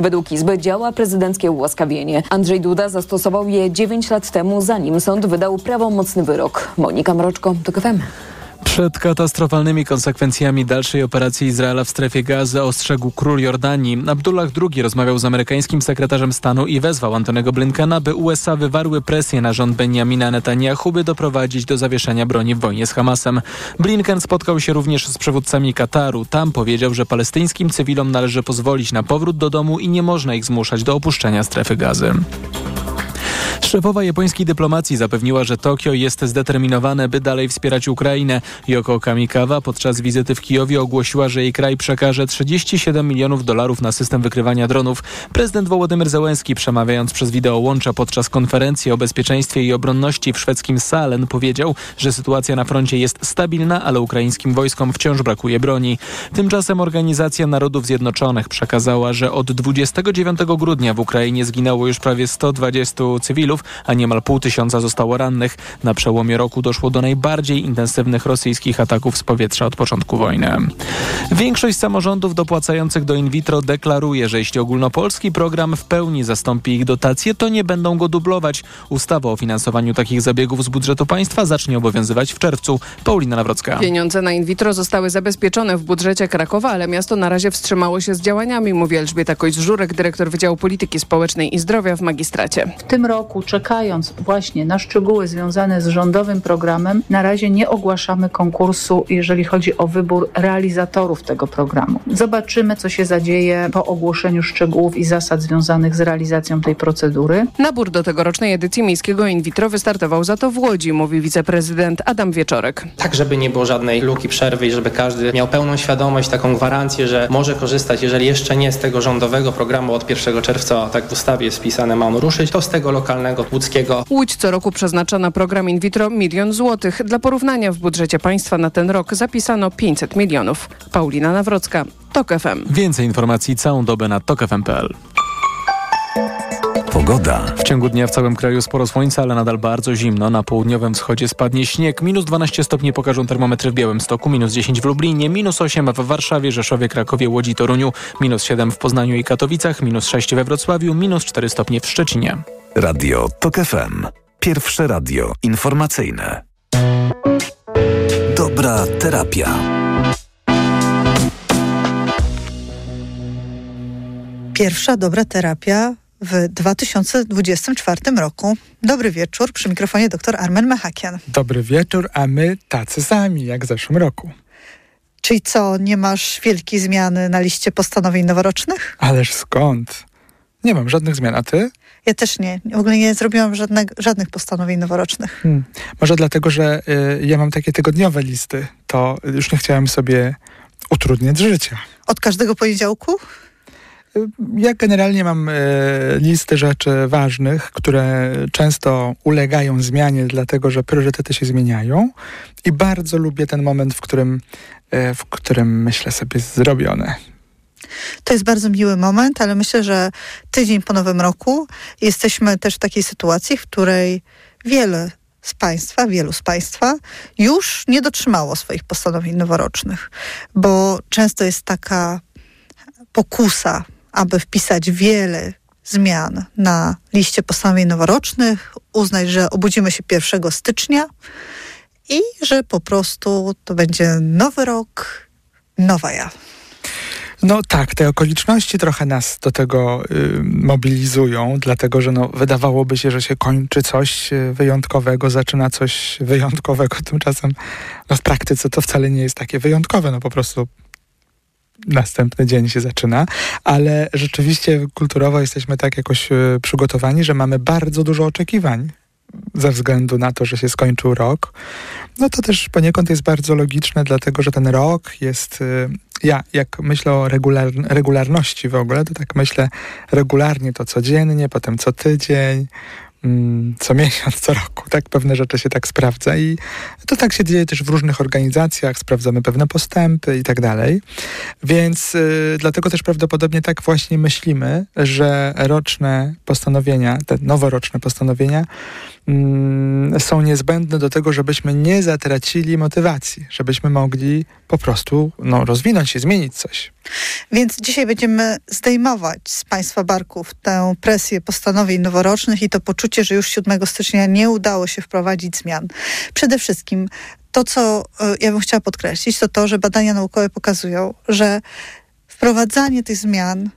Według Izby działa prezydenckie ułaskawienie. Andrzej Duda zastosował je 9 lat temu, zanim sąd wydał prawomocny wyrok. Monika Mroczko, to FM. Przed katastrofalnymi konsekwencjami dalszej operacji Izraela w strefie gazy ostrzegł król Jordanii. Abdullah II rozmawiał z amerykańskim sekretarzem stanu i wezwał Antonego Blinkena, by USA wywarły presję na rząd Benjamina Netanyahu, by doprowadzić do zawieszenia broni w wojnie z Hamasem. Blinken spotkał się również z przywódcami Kataru. Tam powiedział, że palestyńskim cywilom należy pozwolić na powrót do domu i nie można ich zmuszać do opuszczenia strefy gazy. Szefowa japońskiej dyplomacji zapewniła, że Tokio jest zdeterminowane, by dalej wspierać Ukrainę. Yoko Kamikawa podczas wizyty w Kijowie ogłosiła, że jej kraj przekaże 37 milionów dolarów na system wykrywania dronów. Prezydent Wołodymyr Zełenski przemawiając przez wideo łącza podczas konferencji o bezpieczeństwie i obronności w szwedzkim Salen powiedział, że sytuacja na froncie jest stabilna, ale ukraińskim wojskom wciąż brakuje broni. Tymczasem Organizacja Narodów Zjednoczonych przekazała, że od 29 grudnia w Ukrainie zginęło już prawie 120 cywilów, a niemal pół tysiąca zostało rannych. Na przełomie roku doszło do najbardziej intensywnych rosyjskich ataków z powietrza od początku wojny. Większość samorządów dopłacających do in vitro deklaruje, że jeśli ogólnopolski program w pełni zastąpi ich dotacje, to nie będą go dublować. Ustawa o finansowaniu takich zabiegów z budżetu państwa zacznie obowiązywać w czerwcu. Paulina Nawrocka. Pieniądze na in vitro zostały zabezpieczone w budżecie Krakowa, ale miasto na razie wstrzymało się z działaniami, mówi Elżbieta Kojs-Żurek, dyrektor Wydziału Polityki Społecznej i Zdrowia w magistracie. W tym roku, czekając właśnie na szczegóły związane z rządowym programem, na razie nie ogłaszamy konkursu, jeżeli chodzi o wybór realizatorów tego programu. Zobaczymy, co się zadzieje po ogłoszeniu szczegółów i zasad związanych z realizacją tej procedury. Nabór do tegorocznej edycji miejskiego in vitro wystartował za to w Łodzi, mówi wiceprezydent Adam Wieczorek. Tak, żeby nie było żadnej luki przerwy i żeby każdy miał pełną świadomość, taką gwarancję, że może korzystać, jeżeli jeszcze nie z tego rządowego programu od 1 czerwca, tak w ustawie jest wpisane, ma on ruszyć, to z tego lokalnego, łódzkiego. Łódź co roku przeznacza na program in vitro milion złotych. Dla porównania w budżecie państwa na ten rok zapisano 500 milionów. Paulina Nawrocka, TOK FM. Więcej informacji całą dobę na tokfm.pl. Pogoda. W ciągu dnia w całym kraju sporo słońca, ale nadal bardzo zimno. Na południowym wschodzie spadnie śnieg. Minus 12 stopni pokażą termometry w Białymstoku, minus 10 w Lublinie, minus 8 w Warszawie, Rzeszowie, Krakowie, Łodzi, Toruniu, minus 7 w Poznaniu i Katowicach, minus 6 we Wrocławiu, minus 4 stopnie w Szczecinie. Radio TOK FM. Pierwsze radio informacyjne. Dobra terapia. Pierwsza dobra terapia w 2024 roku. Dobry wieczór, przy mikrofonie dr Armen Mechakian. Dobry wieczór, a my tacy sami jak w zeszłym roku. Czyli co, nie masz wielkiej zmiany na liście postanowień noworocznych? Ależ skąd? Nie mam żadnych zmian, a ty? Ja też nie. W ogóle nie zrobiłam żadne, żadnych postanowień noworocznych. Hmm. Może dlatego, że y, ja mam takie tygodniowe listy, to już nie chciałem sobie utrudniać życia. Od każdego poniedziałku? Ja generalnie mam e, listy rzeczy ważnych, które często ulegają zmianie, dlatego że priorytety się zmieniają i bardzo lubię ten moment, w którym, e, w którym myślę sobie zrobione. To jest bardzo miły moment, ale myślę, że tydzień po nowym roku jesteśmy też w takiej sytuacji, w której wiele z Państwa, wielu z Państwa już nie dotrzymało swoich postanowień noworocznych, bo często jest taka pokusa aby wpisać wiele zmian na liście postanowień noworocznych, uznać, że obudzimy się 1 stycznia i że po prostu to będzie nowy rok, nowa ja. No tak, te okoliczności trochę nas do tego y, mobilizują, dlatego że no, wydawałoby się, że się kończy coś y, wyjątkowego, zaczyna coś wyjątkowego. Tymczasem no, w praktyce to wcale nie jest takie wyjątkowe, no po prostu następny dzień się zaczyna, ale rzeczywiście kulturowo jesteśmy tak jakoś e, przygotowani, że mamy bardzo dużo oczekiwań ze względu na to, że się skończył rok. No to też poniekąd jest bardzo logiczne, dlatego że ten rok jest. E, ja, jak myślę o regular, regularności w ogóle, to tak myślę regularnie to codziennie, potem co tydzień, Mm, co miesiąc, co roku, tak? Pewne rzeczy się tak sprawdza i to tak się dzieje też w różnych organizacjach, sprawdzamy pewne postępy i tak dalej. Więc y, dlatego też prawdopodobnie tak właśnie myślimy, że roczne postanowienia, te noworoczne postanowienia są niezbędne do tego, żebyśmy nie zatracili motywacji, żebyśmy mogli po prostu no, rozwinąć się, zmienić coś. Więc dzisiaj będziemy zdejmować z Państwa barków tę presję postanowień noworocznych i to poczucie, że już 7 stycznia nie udało się wprowadzić zmian. Przede wszystkim to, co e, ja bym chciała podkreślić, to to, że badania naukowe pokazują, że wprowadzanie tych zmian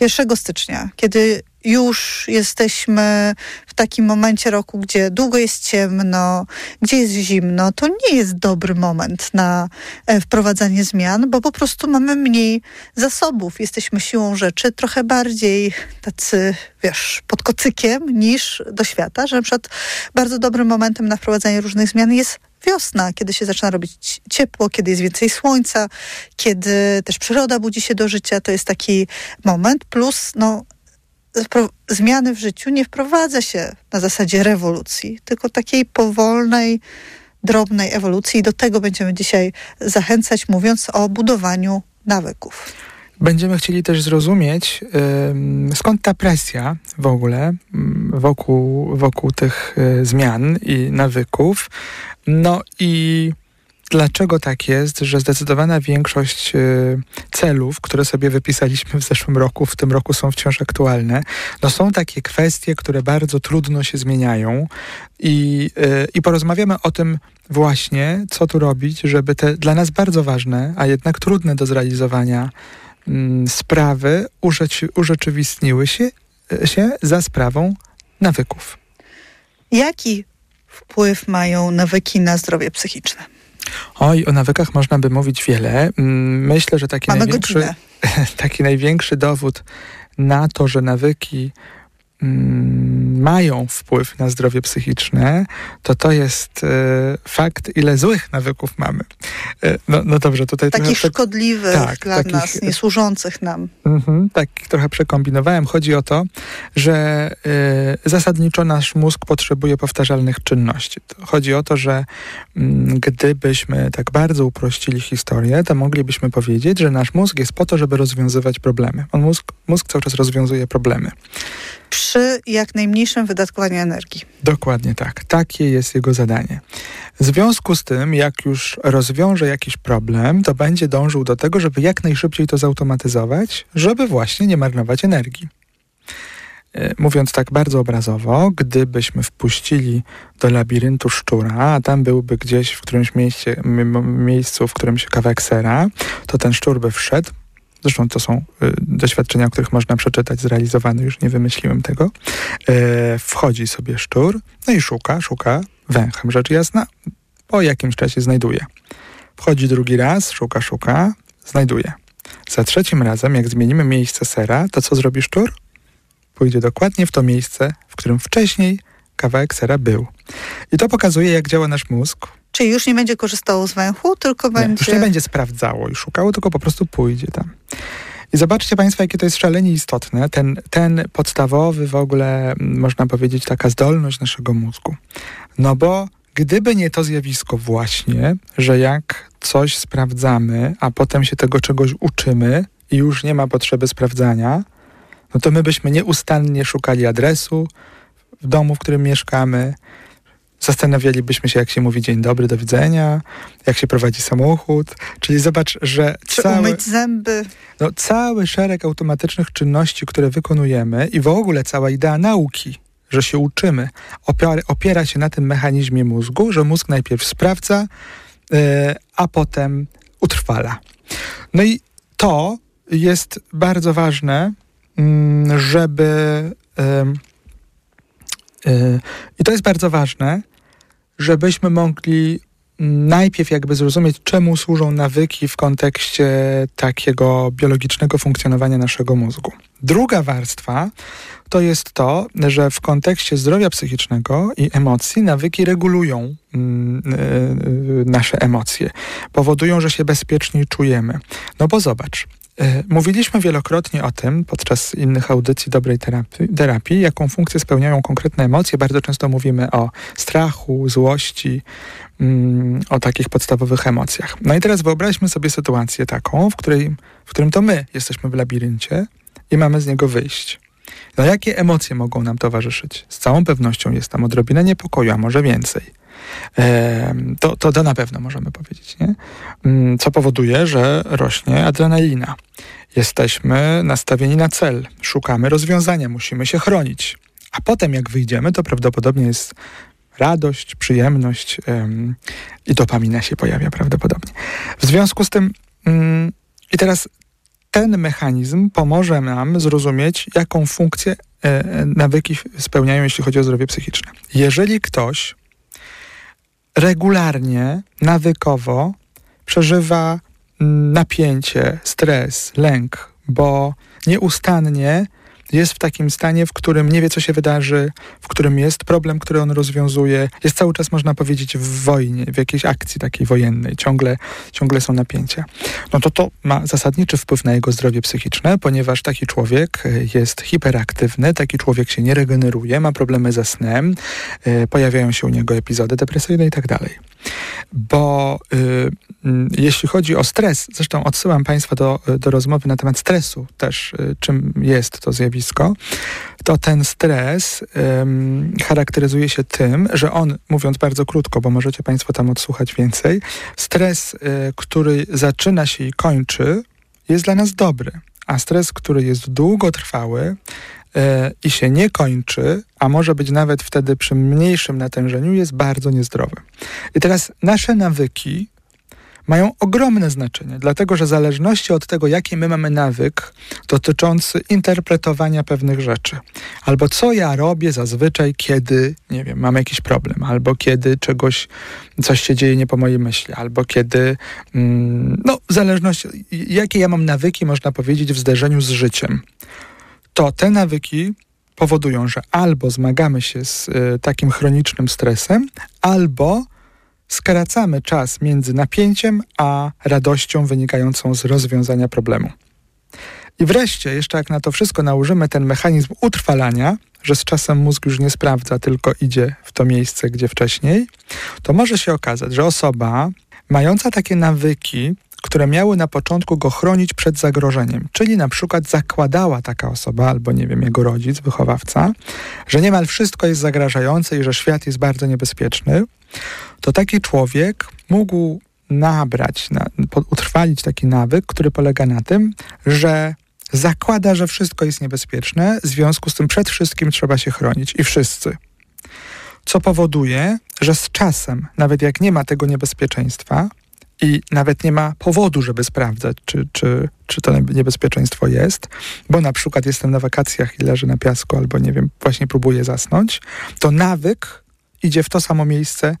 1 stycznia, kiedy już jesteśmy w takim momencie roku, gdzie długo jest ciemno, gdzie jest zimno, to nie jest dobry moment na e, wprowadzanie zmian, bo po prostu mamy mniej zasobów. Jesteśmy siłą rzeczy trochę bardziej tacy, wiesz, pod kocykiem niż do świata, że na przykład bardzo dobrym momentem na wprowadzanie różnych zmian jest wiosna, kiedy się zaczyna robić ciepło, kiedy jest więcej słońca, kiedy też przyroda budzi się do życia, to jest taki moment. Plus, no, zmiany w życiu nie wprowadza się na zasadzie rewolucji, tylko takiej powolnej, drobnej ewolucji. I do tego będziemy dzisiaj zachęcać, mówiąc o budowaniu nawyków. Będziemy chcieli też zrozumieć, yy, skąd ta presja w ogóle wokół, wokół tych y, zmian i nawyków. No i dlaczego tak jest, że zdecydowana większość y, celów, które sobie wypisaliśmy w zeszłym roku, w tym roku są wciąż aktualne, no są takie kwestie, które bardzo trudno się zmieniają i, y, i porozmawiamy o tym właśnie, co tu robić, żeby te dla nas bardzo ważne, a jednak trudne do zrealizowania mm, sprawy urzeczywistniły się, y, się za sprawą nawyków. Jaki wpływ mają nawyki na zdrowie psychiczne? Oj, o nawykach można by mówić wiele. Mm, myślę, że taki, Mamy największy, taki największy dowód na to, że nawyki mają wpływ na zdrowie psychiczne, to to jest e, fakt, ile złych nawyków mamy. E, no, no dobrze, tutaj... Takich trochę, szkodliwych tak, dla takich, nas, niesłużących nam. Mhm, tak, trochę przekombinowałem. Chodzi o to, że e, zasadniczo nasz mózg potrzebuje powtarzalnych czynności. Chodzi o to, że mm, gdybyśmy tak bardzo uprościli historię, to moglibyśmy powiedzieć, że nasz mózg jest po to, żeby rozwiązywać problemy. On mózg, mózg cały czas rozwiązuje problemy przy jak najmniejszym wydatkowaniu energii. Dokładnie tak. Takie jest jego zadanie. W związku z tym, jak już rozwiąże jakiś problem, to będzie dążył do tego, żeby jak najszybciej to zautomatyzować, żeby właśnie nie marnować energii. E, mówiąc tak bardzo obrazowo, gdybyśmy wpuścili do labiryntu szczura, a tam byłby gdzieś w którymś mieście, miejscu, w którymś kawałek sera, to ten szczur by wszedł, Zresztą to są y, doświadczenia, o których można przeczytać, zrealizowane, już nie wymyśliłem tego. E, wchodzi sobie szczur, no i szuka, szuka węchem, rzecz jasna. Po jakimś czasie znajduje. Wchodzi drugi raz, szuka, szuka, znajduje. Za trzecim razem, jak zmienimy miejsce sera, to co zrobi szczur? Pójdzie dokładnie w to miejsce, w którym wcześniej kawałek sera był. I to pokazuje, jak działa nasz mózg, Czyli już nie będzie korzystało z węchu, tylko nie, będzie... Już nie będzie sprawdzało i szukało, tylko po prostu pójdzie tam. I zobaczcie Państwo, jakie to jest szalenie istotne, ten, ten podstawowy w ogóle, można powiedzieć, taka zdolność naszego mózgu. No bo gdyby nie to zjawisko właśnie, że jak coś sprawdzamy, a potem się tego czegoś uczymy i już nie ma potrzeby sprawdzania, no to my byśmy nieustannie szukali adresu w domu, w którym mieszkamy, zastanawialibyśmy się, jak się mówi dzień dobry, do widzenia, jak się prowadzi samochód. Czyli zobacz, że Czy cały, umyć zęby. No, cały szereg automatycznych czynności, które wykonujemy i w ogóle cała idea nauki, że się uczymy, opiera, opiera się na tym mechanizmie mózgu, że mózg najpierw sprawdza, yy, a potem utrwala. No i to jest bardzo ważne, yy, żeby... Yy, i to jest bardzo ważne, żebyśmy mogli najpierw jakby zrozumieć, czemu służą nawyki w kontekście takiego biologicznego funkcjonowania naszego mózgu. Druga warstwa to jest to, że w kontekście zdrowia psychicznego i emocji nawyki regulują yy, nasze emocje, powodują, że się bezpieczniej czujemy. No bo zobacz, mówiliśmy wielokrotnie o tym podczas innych audycji dobrej terapii, terapii, jaką funkcję spełniają konkretne emocje. Bardzo często mówimy o strachu, złości, mm, o takich podstawowych emocjach. No i teraz wyobraźmy sobie sytuację taką, w, której, w którym to my jesteśmy w labiryncie i mamy z niego wyjść. No jakie emocje mogą nam towarzyszyć? Z całą pewnością jest tam odrobina niepokoju, a może więcej. To, to, to na pewno możemy powiedzieć, nie? Mm, co powoduje, że rośnie adrenalina. Jesteśmy nastawieni na cel, szukamy rozwiązania, musimy się chronić. A potem, jak wyjdziemy, to prawdopodobnie jest radość, przyjemność ym, i dopamina się pojawia prawdopodobnie. W związku z tym, ym, i teraz ten mechanizm pomoże nam zrozumieć, jaką funkcję e, nawyki spełniają, jeśli chodzi o zdrowie psychiczne. Jeżeli ktoś regularnie, nawykowo przeżywa mm, napięcie, stres, lęk, bo nieustannie jest w takim stanie, w którym nie wie, co się wydarzy, w którym jest problem, który on rozwiązuje, jest cały czas, można powiedzieć, w wojnie, w jakiejś akcji takiej wojennej, ciągle, ciągle są napięcia. No to to ma zasadniczy wpływ na jego zdrowie psychiczne, ponieważ taki człowiek e, jest hiperaktywny, taki człowiek się nie regeneruje, ma problemy ze snem, e, pojawiają się u niego epizody depresyjne i tak dalej. Bo y, jeśli chodzi o stres, zresztą odsyłam Państwa do, do rozmowy na temat stresu, też y, czym jest to zjawisko, to ten stres charakteryzuje się tym, że on, mówiąc bardzo krótko, bo możecie Państwo tam odsłuchać więcej, stres, y, który zaczyna się i kończy, jest dla nas dobry, a stres, który jest długotrwały, e, i się nie kończy, a może być nawet wtedy przy mniejszym natężeniu, jest bardzo niezdrowy. I teraz nasze nawyki mają ogromne znaczenie, dlatego że w zależności od tego, jaki my mamy nawyk dotyczący interpretowania pewnych rzeczy, albo co ja robię zazwyczaj, kiedy, nie wiem, mam jakiś problem, albo kiedy czegoś, coś się dzieje nie po mojej myśli, albo kiedy, mm, no, w zależności, jakie ja mam nawyki, można powiedzieć, w zderzeniu z życiem, to te nawyki powodują, że albo zmagamy się z y, takim chronicznym stresem, albo skracamy czas między napięciem a radością wynikającą z rozwiązania problemu. I wreszcie, jeszcze jak na to wszystko nałożymy ten mechanizm utrwalania, że z czasem mózg już nie sprawdza, tylko idzie w to miejsce, gdzie wcześniej, to może się okazać, że osoba mająca takie nawyki, które miały na początku go chronić przed zagrożeniem, czyli na przykład zakładała taka osoba, albo nie wiem, jego rodzic, wychowawca, że niemal wszystko jest zagrażające i że świat jest bardzo niebezpieczny, to taki człowiek mógł nabrać, na, utrwalić taki nawyk, który polega na tym, że zakłada, że wszystko jest niebezpieczne, w związku z tym przed wszystkim trzeba się chronić i wszyscy. Co powoduje, że z czasem, nawet jak nie ma tego niebezpieczeństwa i nawet nie ma powodu, żeby sprawdzać, czy, czy, czy to niebezpieczeństwo jest, bo na przykład jestem na wakacjach i leżę na piasku, albo nie wiem, właśnie próbuję zasnąć, to nawyk idzie w to samo miejsce,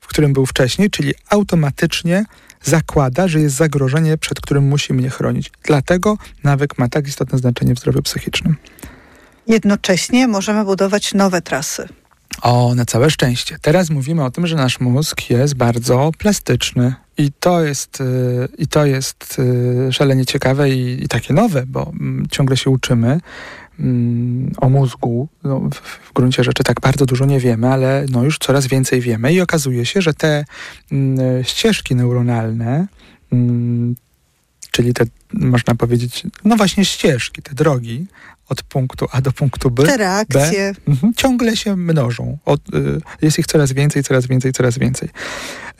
w którym był wcześniej, czyli automatycznie zakłada, że jest zagrożenie, przed którym musi mnie chronić. Dlatego nawyk ma tak istotne znaczenie w zdrowiu psychicznym. Jednocześnie możemy budować nowe trasy. O, na całe szczęście. Teraz mówimy o tym, że nasz mózg jest bardzo plastyczny. I to jest, y, i to jest y, szalenie ciekawe i, i takie nowe, bo mm, ciągle się uczymy mm, o mózgu. No, w, gruncie rzeczy tak bardzo dużo nie wiemy, ale no już coraz więcej wiemy i okazuje się, że te mm, ścieżki neuronalne, czyli te, można powiedzieć, no właśnie ścieżki, te drogi, od punktu A do punktu B. Te reakcje. B, mhm, ciągle się mnożą. Od, y, jest ich coraz więcej, coraz więcej, coraz więcej.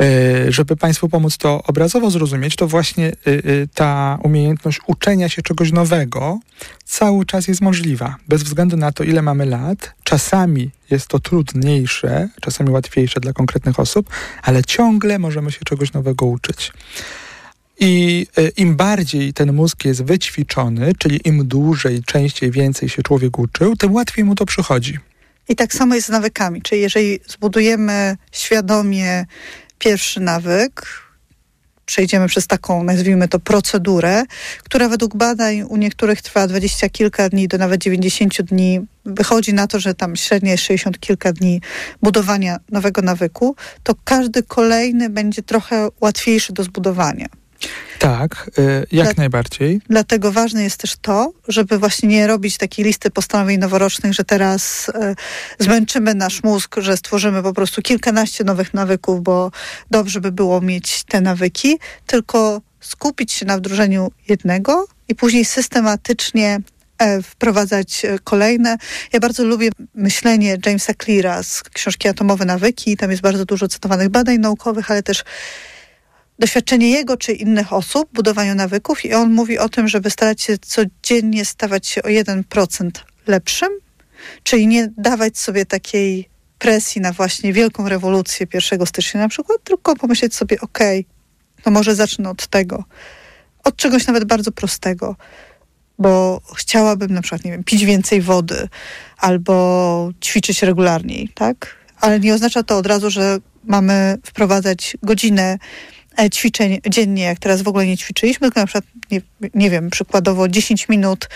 Y, żeby Państwu pomóc to obrazowo zrozumieć, to właśnie y, y, ta umiejętność uczenia się czegoś nowego cały czas jest możliwa. Bez względu na to, ile mamy lat, czasami jest to trudniejsze, czasami łatwiejsze dla konkretnych osób, ale ciągle możemy się czegoś nowego uczyć. I e, im bardziej ten mózg jest wyćwiczony, czyli im dłużej, częściej, więcej się człowiek uczył, tym łatwiej mu to przychodzi. I tak samo jest z nawykami. Czyli jeżeli zbudujemy świadomie pierwszy nawyk, przejdziemy przez taką, nazwijmy to, procedurę, która według badań u niektórych trwa dwadzieścia kilka dni do nawet 90 dni. Wychodzi na to, że tam średnio jest 60 kilka dni budowania nowego nawyku, to każdy kolejny będzie trochę łatwiejszy do zbudowania. Tak, y, jak Dla, najbardziej. Dlatego ważne jest też to, żeby właśnie nie robić takiej listy postanowień noworocznych, że teraz y, zmęczymy nasz mózg, że stworzymy po prostu kilkanaście nowych nawyków, bo dobrze by było mieć te nawyki, tylko skupić się na wdrożeniu jednego i później systematycznie e, wprowadzać e, kolejne. Ja bardzo lubię myślenie Jamesa Cleara z książki Atomowe nawyki. Tam jest bardzo dużo cytowanych badań naukowych, ale też doświadczenie jego czy innych osób budowaniu nawyków i on mówi o tym, żeby starać się codziennie stawać się o 1% lepszym, czyli nie dawać sobie takiej presji na właśnie wielką rewolucję 1 stycznia na przykład, tylko pomyśleć sobie, okej, okay, no może zacznę od tego, od czegoś nawet bardzo prostego, bo chciałabym na przykład, nie wiem, pić więcej wody albo ćwiczyć regularniej, tak? Ale nie oznacza to od razu, że mamy wprowadzać godzinę ćwiczeń dziennie, jak teraz w ogóle nie ćwiczyliśmy, tylko na przykład, nie, nie wiem, przykładowo 10 minut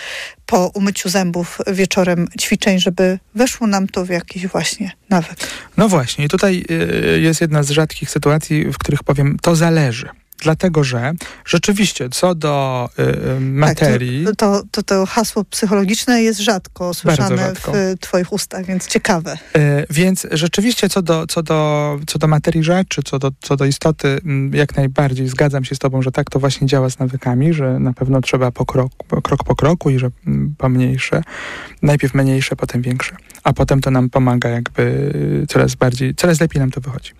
po umyciu zębów wieczorem ćwiczeń, żeby weszło nam to w jakiś właśnie nawyk. No właśnie, i tutaj y, jest jedna z rzadkich sytuacji, w których powiem, to zależy. Dlatego, że rzeczywiście co do y, materii. Tak, to, to, to, hasło psychologiczne jest rzadko słyszane rzadko. w Twoich ustach, więc ciekawe. Y, więc rzeczywiście co do, co, do, co do materii rzeczy, co do, co do istoty, jak najbardziej zgadzam się z Tobą, że tak to właśnie działa z nawykami, że na pewno trzeba po krok, po, krok po kroku i że pomniejsze, najpierw mniejsze, potem większe, a potem to nam pomaga jakby coraz bardziej, coraz lepiej nam to wychodzi.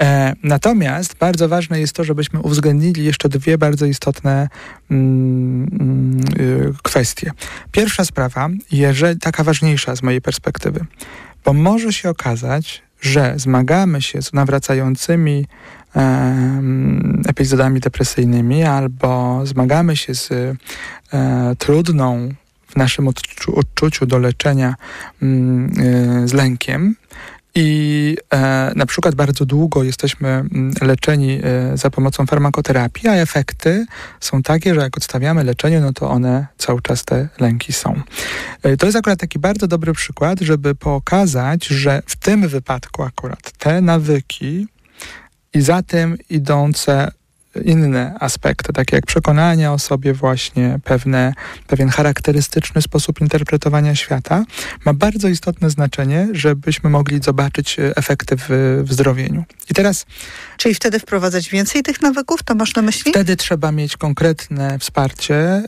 E, natomiast bardzo ważne jest to, żebyśmy uwzględnili jeszcze dwie bardzo istotne mm, mm, y, kwestie. Pierwsza sprawa, jeżeli taka ważniejsza z mojej perspektywy, bo może się okazać, że zmagamy się z nawracającymi e, epizodami depresyjnymi albo zmagamy się z e, trudną w naszym odczu odczuciu do leczenia mm, e, z lękiem, i e, na przykład bardzo długo jesteśmy mm, leczeni e, za pomocą farmakoterapii, a efekty są takie, że jak odstawiamy leczenie, no to one cały czas te lęki są. E, to jest akurat taki bardzo dobry przykład, żeby pokazać, że w tym wypadku akurat te nawyki i za tym idące inne aspekty, takie jak przekonania o sobie właśnie, pewne, pewien charakterystyczny sposób interpretowania świata, ma bardzo istotne znaczenie, żebyśmy mogli zobaczyć e, efekty w, w zdrowieniu. I teraz... Czyli wtedy wprowadzać więcej tych nawyków, to masz na myśli? Wtedy trzeba mieć konkretne wsparcie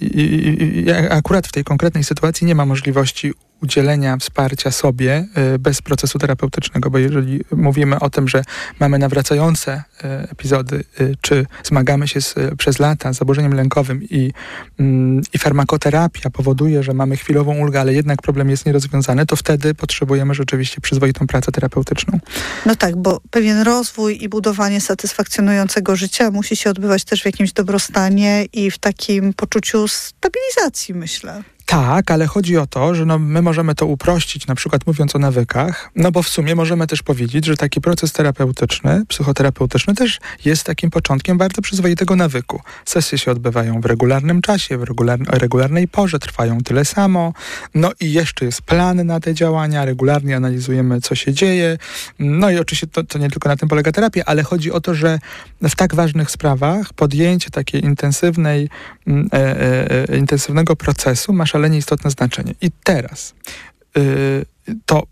yy, i, i akurat w tej konkretnej sytuacji nie ma możliwości udzielenia wsparcia sobie y, bez procesu terapeutycznego, bo jeżeli mówimy o tym, że mamy nawracające y, epizody, y, czy zmagamy się z, przez lata z zaburzeniem lękowym i, mm, i farmakoterapia powoduje, że mamy chwilową ulgę, ale jednak problem jest nierozwiązany, to wtedy potrzebujemy rzeczywiście przyzwoitą pracę terapeutyczną. No tak, bo pewien rozwój i budowanie satysfakcjonującego życia musi się odbywać też w jakimś dobrostanie i w takim poczuciu stabilizacji, myślę. Tak, ale chodzi o to, że no, my możemy to uprościć, na przykład mówiąc o nawykach, no bo w sumie możemy też powiedzieć, że taki proces terapeutyczny, psychoterapeutyczny też jest takim początkiem bardzo przyzwoitego nawyku. Sesje się odbywają w regularnym czasie, w regularnej porze, trwają tyle samo, no i jeszcze jest plan na te działania, regularnie analizujemy, co się dzieje, no i oczywiście to, to nie tylko na tym polega terapia, ale chodzi o to, że w tak ważnych sprawach podjęcie takiej intensywnej, intensywnego procesu ma szalenie istotne znaczenie. I teraz yy, to,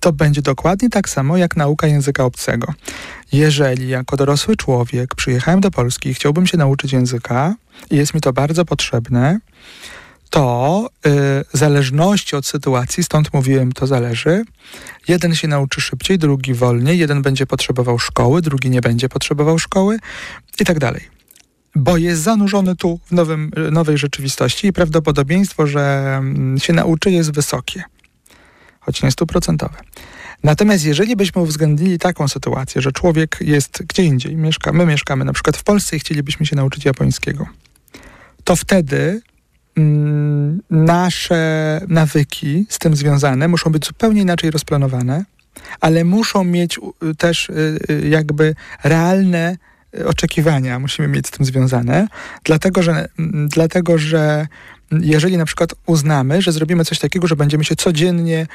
to będzie dokładnie tak samo jak nauka języka obcego. Jeżeli jako dorosły człowiek przyjechałem do Polski i chciałbym się nauczyć języka i jest mi to bardzo potrzebne, to yy, w zależności od sytuacji, stąd mówiłem, to zależy, jeden się nauczy szybciej, drugi wolniej, jeden będzie potrzebował szkoły, drugi nie będzie potrzebował szkoły i tak dalej bo jest zanurzony tu w nowym, nowej rzeczywistości i prawdopodobieństwo, że mm, się nauczy jest wysokie, choć nie stuprocentowe. Natomiast jeżeli byśmy uwzględnili taką sytuację, że człowiek jest gdzie indziej, mieszka, my mieszkamy na przykład w Polsce i chcielibyśmy się nauczyć japońskiego, to wtedy mm, nasze nawyki z tym związane muszą być zupełnie inaczej rozplanowane, ale muszą mieć też y, y, jakby realne oczekiwania musimy mieć z tym związane, dlatego że, dlatego, że jeżeli na przykład uznamy, że zrobimy coś takiego, że będziemy się codziennie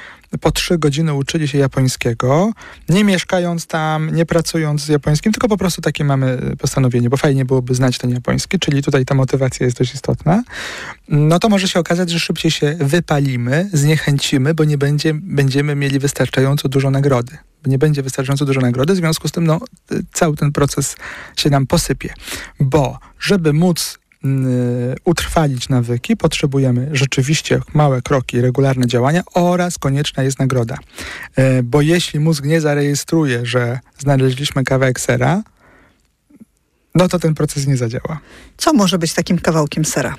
po trzy godziny uczyli się japońskiego, nie mieszkając tam, nie pracując z japońskim, tylko po prostu takie mamy postanowienie, bo fajnie byłoby znać ten japoński, czyli tutaj ta motywacja jest dość istotna, no to może się okazać, że szybciej się wypalimy, zniechęcimy, bo nie będzie, będziemy mieli wystarczająco dużo nagrody nie będzie wystarczająco dużo nagrody, w związku z tym no, cały ten proces się nam posypie. Bo żeby móc utrwalić nawyki, potrzebujemy rzeczywiście małe kroki, regularne działania oraz konieczna jest nagroda. Y, bo jeśli mózg nie zarejestruje, że znaleźliśmy kawałek sera, no to ten proces nie zadziała. Co może być takim kawałkiem sera?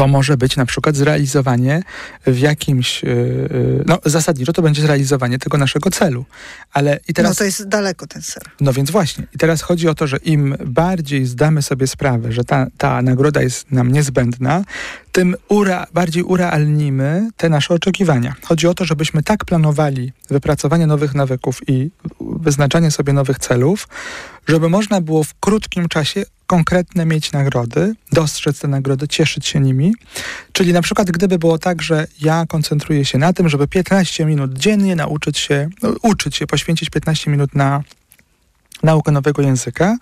To może być na przykład zrealizowanie w jakimś, yy, no zasadniczo to będzie zrealizowanie tego naszego celu. Ale i teraz... No to jest daleko ten ser. No więc właśnie. I teraz chodzi o to, że im bardziej zdamy sobie sprawę, że ta, ta nagroda jest nam niezbędna, tym ura, bardziej urealnimy te nasze oczekiwania. Chodzi o to, żebyśmy tak planowali wypracowanie nowych nawyków i wyznaczanie sobie nowych celów, żeby można było w krótkim czasie konkretne mieć nagrody, dostrzec te nagrody, cieszyć się nimi. Czyli na przykład gdyby było tak, że ja koncentruję się na tym, żeby 15 minut dziennie nauczyć się, no, uczyć się, poświęcić 15 minut na naukę nowego języka,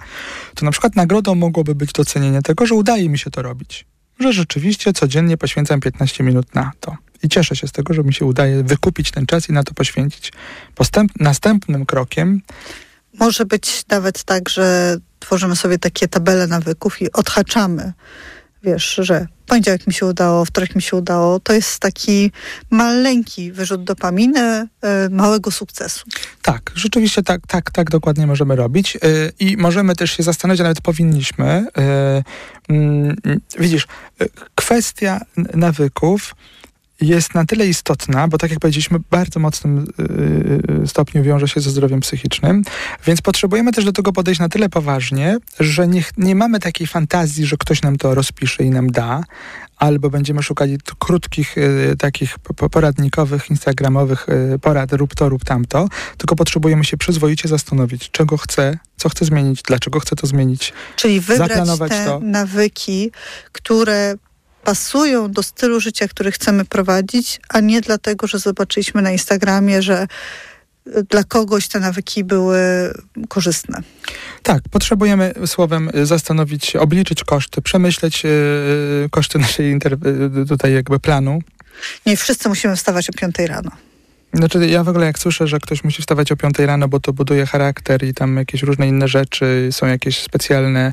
to na przykład nagrodą mogłoby być docenienie tego, że udaje mi się to robić. Że rzeczywiście codziennie poświęcam 15 minut na to. I cieszę się z tego, że mi się udaje wykupić ten czas i na to poświęcić. Postęp, następnym krokiem może być nawet tak, że tworzymy sobie takie tabele nawyków i odhaczamy. Wiesz, że poniedziałek mi się udało, wtorek mi się udało. To jest taki maleńki wyrzut dopaminy, y, małego sukcesu. Tak, rzeczywiście tak, tak, tak dokładnie możemy robić. Y, I możemy też się zastanowić, a nawet powinniśmy. Y, mm, widzisz, kwestia nawyków jest na tyle istotna, bo tak jak powiedzieliśmy, bardzo mocnym yy, stopniu wiąże się ze zdrowiem psychicznym, więc potrzebujemy też do tego podejść na tyle poważnie, że nie, nie mamy takiej fantazji, że ktoś nam to rozpisze i nam da, albo będziemy szukali krótkich, takich poradnikowych, instagramowych porad, rób to, rób tamto, tylko potrzebujemy się przyzwoicie zastanowić, czego chcę, co chcę zmienić, dlaczego chcę to zmienić. Czyli wybrać te to. nawyki, które pasują do stylu życia, który chcemy prowadzić, a nie dlatego, że zobaczyliśmy na Instagramie, że dla kogoś te nawyki były korzystne. Tak, potrzebujemy słowem zastanowić się, obliczyć koszty, przemyśleć yy, koszty naszej tutaj jakby planu. Nie wszyscy musimy wstawać o 5 rano. Znaczy, ja w ogóle jak słyszę, że ktoś musi wstawać o 5 rano, bo to buduje charakter i tam jakieś różne inne rzeczy, są jakieś specjalne,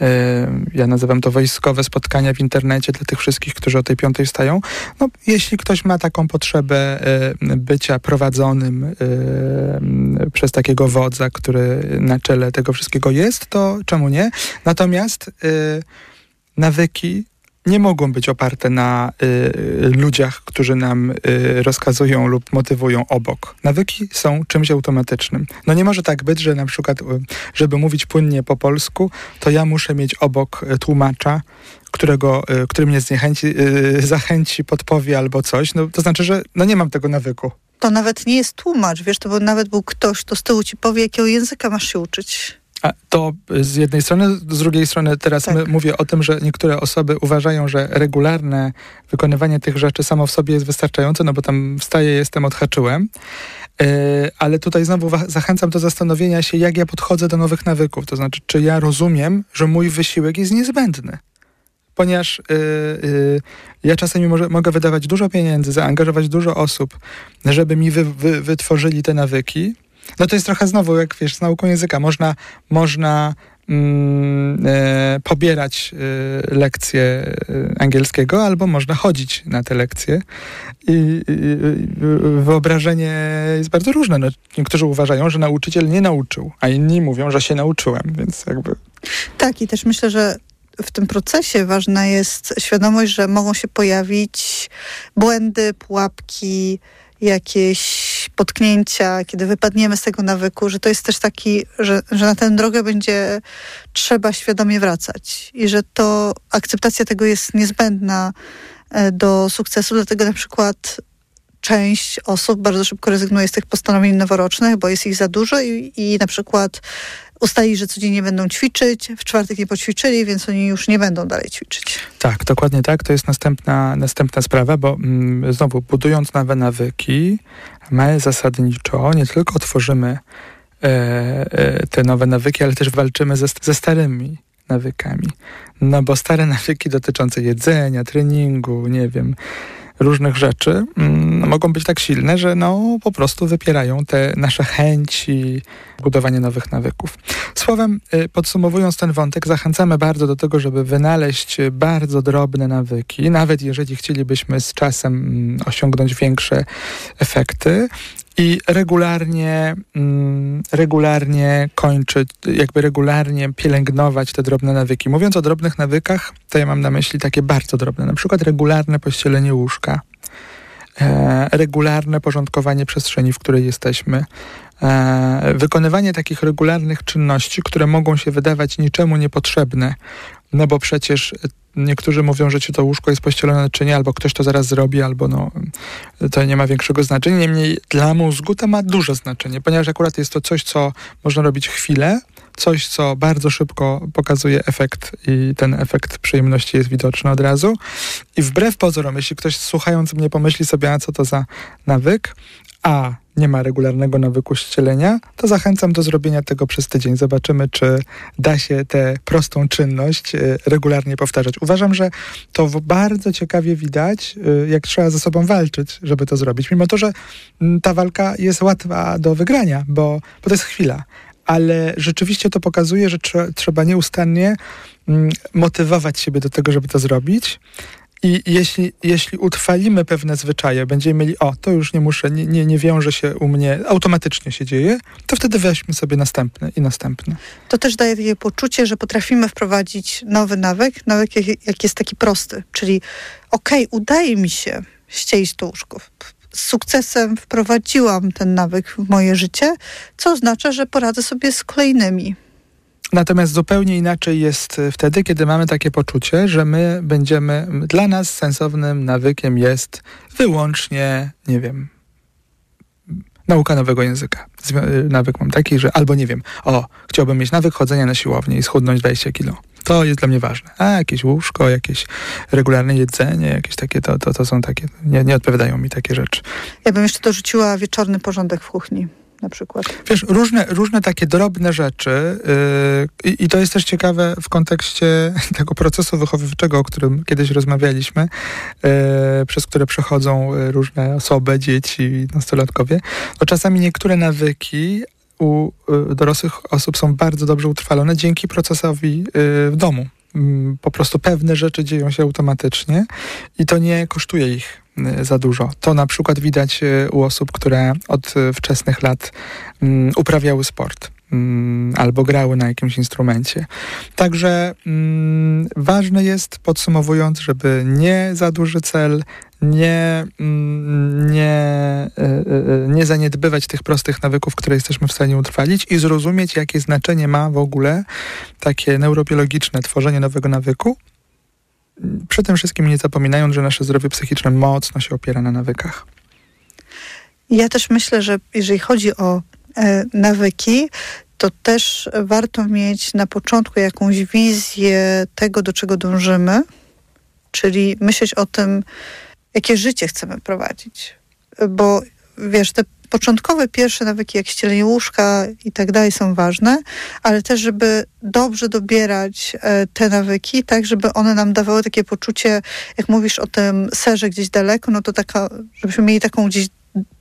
e, ja nazywam to wojskowe spotkania w internecie dla tych wszystkich, którzy o tej 5 wstają. No, jeśli ktoś ma taką potrzebę e, bycia prowadzonym e, przez takiego wodza, który na czele tego wszystkiego jest, to czemu nie? Natomiast nawyki nie mogą być oparte na y, ludziach, którzy nam y, rozkazują lub motywują obok. Nawyki są czymś automatycznym. No nie może tak być, że na przykład, y, żeby mówić płynnie po polsku, to ja muszę mieć obok y, tłumacza, którego, y, który mnie zniechęci, zachęci, podpowie albo coś. No, to znaczy, że no nie mam tego nawyku. To nawet nie jest tłumacz, wiesz, to by nawet był ktoś, kto z tyłu ci powie, jakiego języka masz się uczyć. To z jednej strony, z drugiej strony teraz tak. mówię o tym, że niektóre osoby uważają, że regularne wykonywanie tych rzeczy samo w sobie jest wystarczające, no bo tam wstaję, jestem, odhaczyłem. Yy, ale tutaj znowu zachęcam do zastanowienia się, jak ja podchodzę do nowych nawyków. To znaczy, czy ja rozumiem, że mój wysiłek jest niezbędny ponieważ yy, yy, ja czasami może, mogę wydawać dużo pieniędzy, zaangażować dużo osób, żeby mi wy, wy, wytworzyli te nawyki, no to jest trochę znowu, jak wiesz, z nauką języka. Można, można mm, e, pobierać e, lekcje e, angielskiego, albo można chodzić na te lekcje. I, i wyobrażenie jest bardzo różne. No, niektórzy uważają, że nauczyciel nie nauczył, a inni mówią, że się nauczyłem, więc jakby... Tak, i też myślę, że w tym procesie ważna jest świadomość, że mogą się pojawić błędy, pułapki, jakieś potknięcia, kiedy wypadniemy z tego nawyku, że to jest też taki, że, że na tę drogę będzie trzeba świadomie wracać i że to akceptacja tego jest niezbędna e, do sukcesu, dlatego na przykład część osób bardzo szybko rezygnuje z tych postanowień noworocznych, bo jest ich za dużo i, i na przykład ustali, że codziennie będą ćwiczyć, w czwartek nie poćwiczyli, więc oni już nie będą dalej ćwiczyć. Tak, dokładnie tak. To jest następna, następna sprawa, bo mm, znowu budując nowe nawyki, my zasadniczo nie tylko tworzymy e, e, te nowe nawyki, ale też walczymy ze, ze starymi nawykami. No bo stare nawyki dotyczące jedzenia, treningu, nie wiem, różnych rzeczy mm, mogą być tak silne, że no po prostu wypierają te nasze chęci budowania nowych nawyków. Słowem, y, podsumowując ten wątek, zachęcamy bardzo do tego, żeby wynaleźć bardzo drobne nawyki, nawet jeżeli chcielibyśmy z czasem mm, osiągnąć większe efekty i regularnie, mm, regularnie kończyć, jakby regularnie pielęgnować te drobne nawyki. Mówiąc o drobnych nawykach, to ja mam na myśli takie bardzo drobne, na przykład regularne pościelenie łóżka, e, regularne porządkowanie przestrzeni, w której jesteśmy, e, wykonywanie takich regularnych czynności, które mogą się wydawać niczemu niepotrzebne, no bo przecież niektórzy mówią, że ci to łóżko jest pościelone czy nie, albo ktoś to zaraz zrobi, albo no, to nie ma większego znaczenia. Niemniej dla mózgu to ma duże znaczenie, ponieważ akurat jest to coś, co można robić chwilę, coś, co bardzo szybko pokazuje efekt i ten efekt przyjemności jest widoczny od razu. I wbrew pozorom, jeśli ktoś słuchając mnie pomyśli sobie, a co to za nawyk, a nie ma regularnego nawyku ścielenia, to zachęcam do zrobienia tego przez tydzień. Zobaczymy, czy da się tę prostą czynność y, regularnie powtarzać. Uważam, że to bardzo ciekawie widać, y, jak trzeba ze sobą walczyć, żeby to zrobić. Mimo to, że mm, ta walka jest łatwa do wygrania, bo, bo to jest chwila. Ale rzeczywiście to pokazuje, że trzeba nieustannie mm, motywować siebie do tego, żeby to zrobić. I jeśli, jeśli utrwalimy pewne zwyczaje, będziemy mieli, o, to już nie muszę, nie, nie, nie wiąże się u mnie, automatycznie się dzieje, to wtedy weźmy sobie następny i następny. To też daje takie poczucie, że potrafimy wprowadzić nowy nawyk, nawyk jak, jak jest taki prosty, czyli okej, okay, udaje mi się ścielić łóżko. Z sukcesem wprowadziłam ten nawyk w moje życie, co oznacza, że poradzę sobie z kolejnymi. Natomiast zupełnie inaczej jest e, wtedy, kiedy mamy takie poczucie, że my będziemy, dla nas sensownym nawykiem jest wyłącznie, nie wiem, nauka nowego języka. E, nawyk mam taki, że albo nie wiem, o, chciałbym mieć nawyk chodzenia na siłownię i schudnąć 20 kilo. To jest dla mnie ważne. A jakieś łóżko, jakieś regularne jedzenie, jakieś takie, to, to, to są takie, nie, nie odpowiadają mi takie rzeczy. Ja bym jeszcze dorzuciła wieczorny porządek w kuchni na przykład. Wiesz, różne, różne takie drobne rzeczy yy, i to jest też ciekawe w kontekście tego procesu wychowawczego, o którym kiedyś rozmawialiśmy, yy, przez które przechodzą różne osoby, dzieci, nastolatkowie. No czasami niektóre nawyki u y, dorosłych osób są bardzo dobrze utrwalone dzięki procesowi yy, w domu. Mm, po prostu pewne rzeczy dzieją się automatycznie i to nie kosztuje ich Y, za dużo. To na przykład widać y, u osób, które od y, wczesnych lat um, uprawiały sport um, albo grały na jakimś instrumencie. Także um, ważne jest, podsumowując, żeby nie za duży cel, nie, nie, nie zaniedbywać tych prostych nawyków, które jesteśmy w stanie utrwalić i zrozumieć, jakie znaczenie ma w ogóle takie neurobiologiczne tworzenie nowego nawyku przy tym wszystkim nie zapominając, że nasze zdrowie psychiczne mocno się opiera na nawykach. Ja też myślę, że jeżeli chodzi o e, nawyki, to też warto mieć na początku jakąś wizję tego, do czego dążymy, czyli myśleć o tym, jakie życie chcemy prowadzić. Bo wiesz, te początkowe pierwsze nawyki, jak ścielenie łóżka i tak dalej są ważne, ale też, żeby dobrze dobierać e, te nawyki, tak, żeby one nam dawały takie poczucie, jak mówisz o tym serze gdzieś daleko, no to taka, żebyśmy mieli taką gdzieś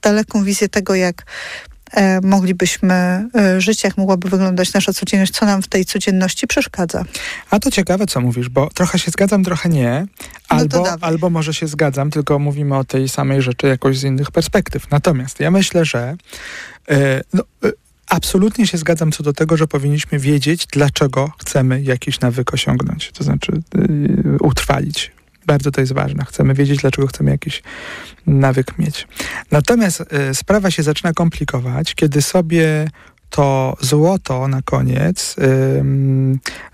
daleką wizję tego, jak moglibyśmy e, żyć, jak mogłaby wyglądać nasza codzienność, co nam w tej codzienności przeszkadza. A to ciekawe, co mówisz, bo trochę się zgadzam, trochę nie. No albo, no albo może się zgadzam, tylko mówimy o tej samej rzeczy jakoś z innych perspektyw. Natomiast ja myślę, że e, no, absolutnie się zgadzam co do tego, że powinniśmy wiedzieć, dlaczego chcemy jakiś nawyk osiągnąć, to znaczy utrwalić bardzo to jest ważne. Chcemy wiedzieć, dlaczego chcemy jakiś nawyk mieć. Natomiast y, sprawa się zaczyna komplikować, kiedy sobie to złoto na koniec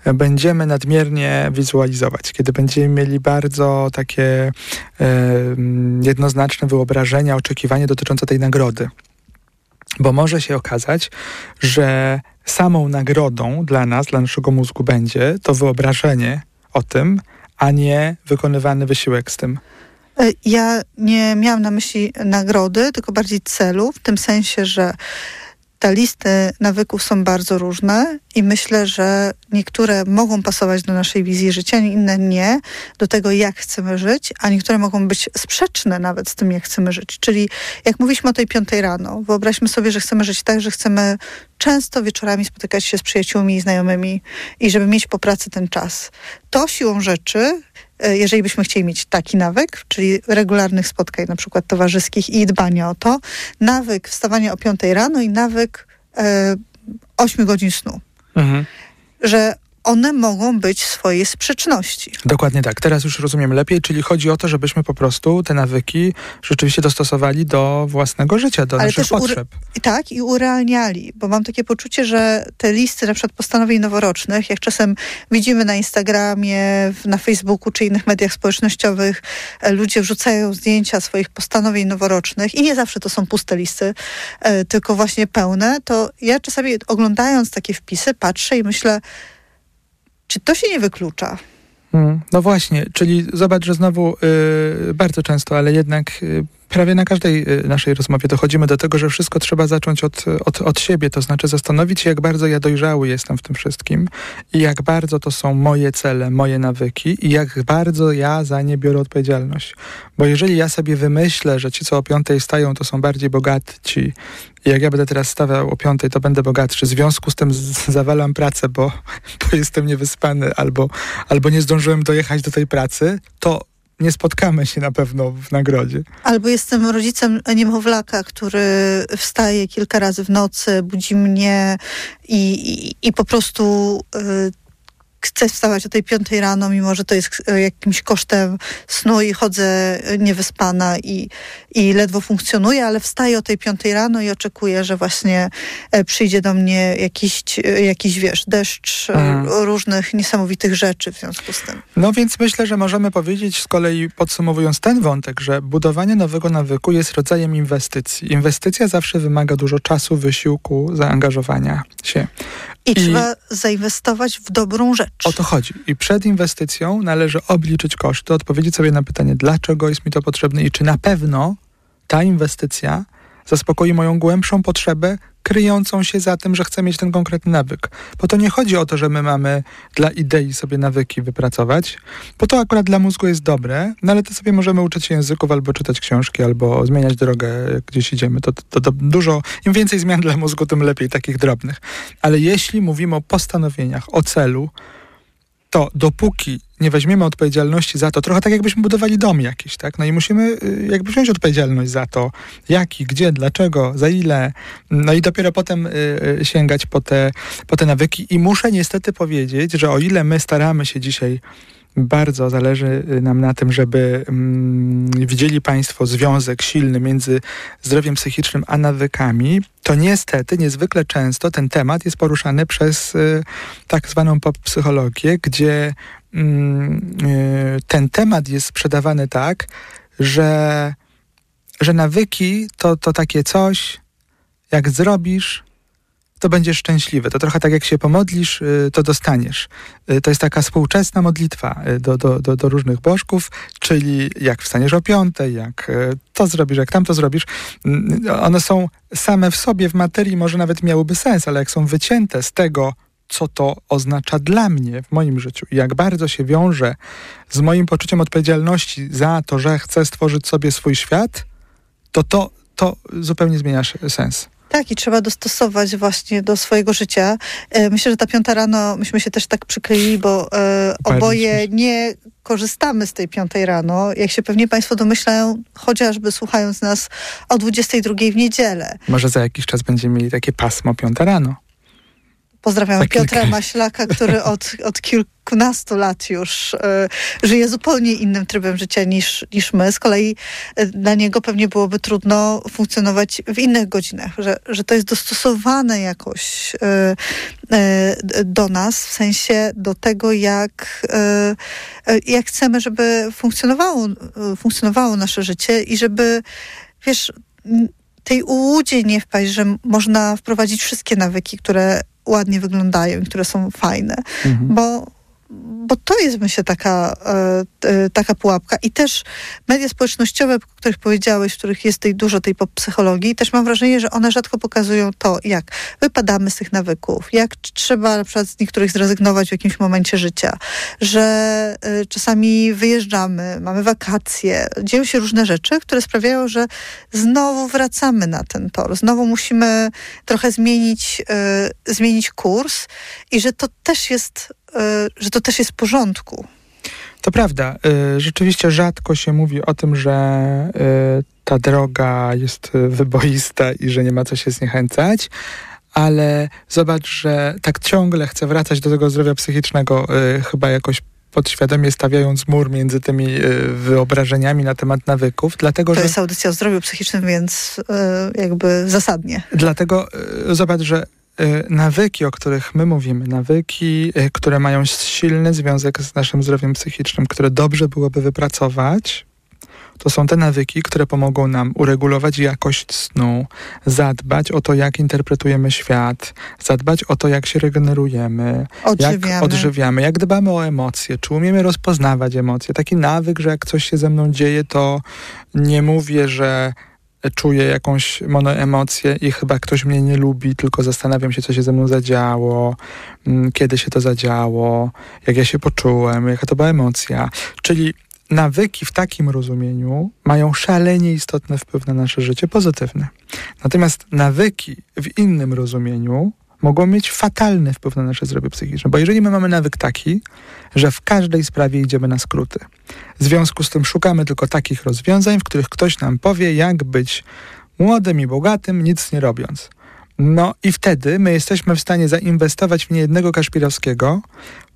y, będziemy nadmiernie wizualizować, kiedy będziemy mieli bardzo takie y, jednoznaczne wyobrażenia, oczekiwanie dotyczące tej nagrody. Bo może się okazać, że samą nagrodą dla nas, dla naszego mózgu będzie to wyobrażenie o tym, a nie wykonywany wysiłek z tym. E, ja nie miałam na myśli nagrody, tylko bardziej celu, w tym sensie, że te listy nawyków są bardzo różne i myślę, że niektóre mogą pasować do naszej wizji życia, inne nie, do tego jak chcemy żyć, a niektóre mogą być sprzeczne nawet z tym, jak chcemy żyć. Czyli jak mówiliśmy o tej piątej rano, wyobraźmy sobie, że chcemy żyć tak, że chcemy często wieczorami spotykać się z przyjaciółmi i znajomymi i żeby mieć po pracy ten czas. To siłą rzeczy jeżeli byśmy chcieli mieć taki nawyk, czyli regularnych spotkań, na przykład towarzyskich i dbania o to, nawyk wstawania o piątej rano i nawyk e, 8 godzin snu. Mhm. Że one mogą być w swojej sprzeczności. Dokładnie tak. Teraz już rozumiem lepiej, czyli chodzi o to, żebyśmy po prostu te nawyki rzeczywiście dostosowali do własnego życia, do Ale naszych potrzeb. Tak, i urealniali, bo mam takie poczucie, że te listy na przykład postanowień noworocznych, jak czasem widzimy na Instagramie, na Facebooku czy innych mediach społecznościowych, e, ludzie wrzucają zdjęcia swoich postanowień noworocznych i nie zawsze to są puste listy, e, tylko właśnie pełne, to ja czasami oglądając takie wpisy patrzę i myślę, czy to się nie wyklucza? Mm, No właśnie, czyli zobacz, że znowu y, bardzo często, ale jednak y, prawie na każdej y, naszej rozmowie dochodzimy do tego, że wszystko trzeba zacząć od, od, od siebie, to znaczy zastanowić się, jak bardzo ja dojrzały jestem w tym wszystkim i jak bardzo to są moje cele, moje nawyki i jak bardzo ja za nie biorę odpowiedzialność. Bo jeżeli ja sobie wymyślę, że ci, co o piątej stają, to są bardziej bogatci jak ja będę teraz stawiał o piątej, to będę bogatszy. W związku z tym zawalam pracę, bo, bo jestem niewyspany albo, albo nie zdążyłem dojechać do tej pracy, to nie spotkamy się na pewno w nagrodzie. Albo jestem rodzicem niemowlaka, który wstaje kilka razy w nocy, budzi mnie i, i, i po prostu y, chcę wstawać o tej piątej rano, mimo że to jest y, jakimś kosztem snu i chodzę y, niewyspana i, i ledwo funkcjonuję, ale wstaję o tej piątej rano i oczekuję, że właśnie e, przyjdzie do mnie jakiś, e, jakiś wiesz, deszcz e, Mhm. różnych niesamowitych rzeczy w związku z tym. No więc myślę, że możemy powiedzieć z kolei podsumowując ten wątek, że budowanie nowego nawyku jest rodzajem inwestycji. Inwestycja zawsze wymaga dużo czasu, wysiłku, zaangażowania się. I, I- trzeba zainwestować w dobrą rzecz. O to chodzi. I przed inwestycją należy obliczyć koszty, odpowiedzieć sobie na pytanie, dlaczego jest mi to potrzebne i czy na pewno ta inwestycja zaspokoi moją głębszą potrzebę, kryjącą się za tym, że chcę mieć ten konkretny nawyk. Bo to nie chodzi o to, że my mamy dla idei sobie nawyki wypracować, bo to akurat dla mózgu jest dobre, no ale to sobie możemy uczyć się języków, albo czytać książki, albo zmieniać drogę, gdzieś idziemy. To, to, to dużo, im więcej zmian dla mózgu, tym lepiej, takich drobnych. Ale jeśli mówimy o postanowieniach, o celu, to dopóki nie weźmiemy odpowiedzialności za to, trochę tak jakbyśmy budowali dom jakiś, tak? No i musimy y, jakby wziąć odpowiedzialność za to, jaki, gdzie, dlaczego, za ile, no i dopiero potem y, y, sięgać po te, po te nawyki. I muszę niestety powiedzieć, że o ile my staramy się dzisiaj bardzo zależy y, nam na tym, żeby mm, widzieli Państwo związek silny między zdrowiem psychicznym a nawykami, to niestety niezwykle często ten temat jest poruszany przez y, tak zwaną pop-psychologię, gdzie mm, y, ten temat jest sprzedawany tak, że, że nawyki to, to takie coś, jak zrobisz, to będziesz szczęśliwy. To trochę tak jak się pomodlisz, y, to dostaniesz. Y, To jest taka współczesna modlitwa y, do, do, do, do różnych bożków, czyli jak wstaniesz o piątej, jak to zrobisz, jak tamto zrobisz. Mm, One są same w sobie, w materii może nawet miałyby sens, ale jak są wycięte z tego, co to oznacza dla mnie w moim życiu i jak bardzo się wiąże z moim poczuciem odpowiedzialności za to, że chcę stworzyć sobie swój świat, to to, to zupełnie zmienia sens. Tak, i trzeba dostosować właśnie do swojego życia. E, Myślę, że ta piąta rano, myśmy się też tak przykleili, bo e, oboje nie korzystamy z tej piątej rano. Jak się pewnie Państwo domyślają, chociażby słuchając nas o 22 w niedzielę. Może za jakiś czas będziemy mieli takie pasmo piąta rano. Pozdrawiamy Za kilka- Piotra Maślaka, który od, od kilkunastu lat już e, żyje zupełnie innym trybem życia niż, niż my. Z kolei e, dla niego pewnie byłoby trudno funkcjonować w innych godzinach, że, że to jest dostosowane jakoś e, d- do nas, w sensie do tego, jak, e, e, jak chcemy, żeby funkcjonowało, funkcjonowało nasze życie i żeby, wiesz, tej ułudzie nie wpaść, że można wprowadzić wszystkie nawyki, które ładnie wyglądają i które są fajne, Mhm. bo bo to jest myślę taka, e, taka pułapka. I też media społecznościowe, o których powiedziałeś, w których jest tej dużo tej psychologii, też mam wrażenie, że one rzadko pokazują to, jak wypadamy z tych nawyków, jak trzeba na przykład z niektórych zrezygnować w jakimś momencie życia, że e, czasami wyjeżdżamy, mamy wakacje, dzieją się różne rzeczy, które sprawiają, że znowu wracamy na ten tor, znowu musimy trochę zmienić, zmienić kurs i że to też jest E, że to też jest w porządku. To prawda. E, rzeczywiście rzadko się mówi o tym, że e, ta droga jest wyboista i że nie ma co się zniechęcać. Ale zobacz, że tak ciągle chcę wracać do tego zdrowia psychicznego, chyba jakoś podświadomie stawiając mur między tymi wyobrażeniami na temat nawyków, dlatego to że... Jest audycja o zdrowiu psychicznym, więc jakby zasadnie. Dlatego zobacz, że nawyki, o których my mówimy, nawyki, y, które mają silny związek z naszym zdrowiem psychicznym, które dobrze byłoby wypracować, to są te nawyki, które pomogą nam uregulować jakość snu, zadbać o to, jak interpretujemy świat, zadbać o to, jak się regenerujemy, odżywiamy. jak odżywiamy, jak dbamy o emocje, czy umiemy rozpoznawać emocje. Taki nawyk, że jak coś się ze mną dzieje, to nie mówię, że czuję jakąś monoemocję i chyba ktoś mnie nie lubi, tylko zastanawiam się, co się ze mną zadziało, mm, kiedy się to zadziało, jak ja się poczułem, jaka to była emocja. Czyli nawyki w takim rozumieniu mają szalenie istotny wpływ na nasze życie pozytywne. Natomiast nawyki w innym rozumieniu mogą mieć fatalny wpływ na nasze zdrowie psychiczne. Bo jeżeli my mamy nawyk taki, że w każdej sprawie idziemy na skróty, w związku z tym szukamy tylko takich rozwiązań, w których ktoś nam powie, jak być młodym i bogatym, nic nie robiąc. No i wtedy my jesteśmy w stanie zainwestować w niejednego Kaszpirowskiego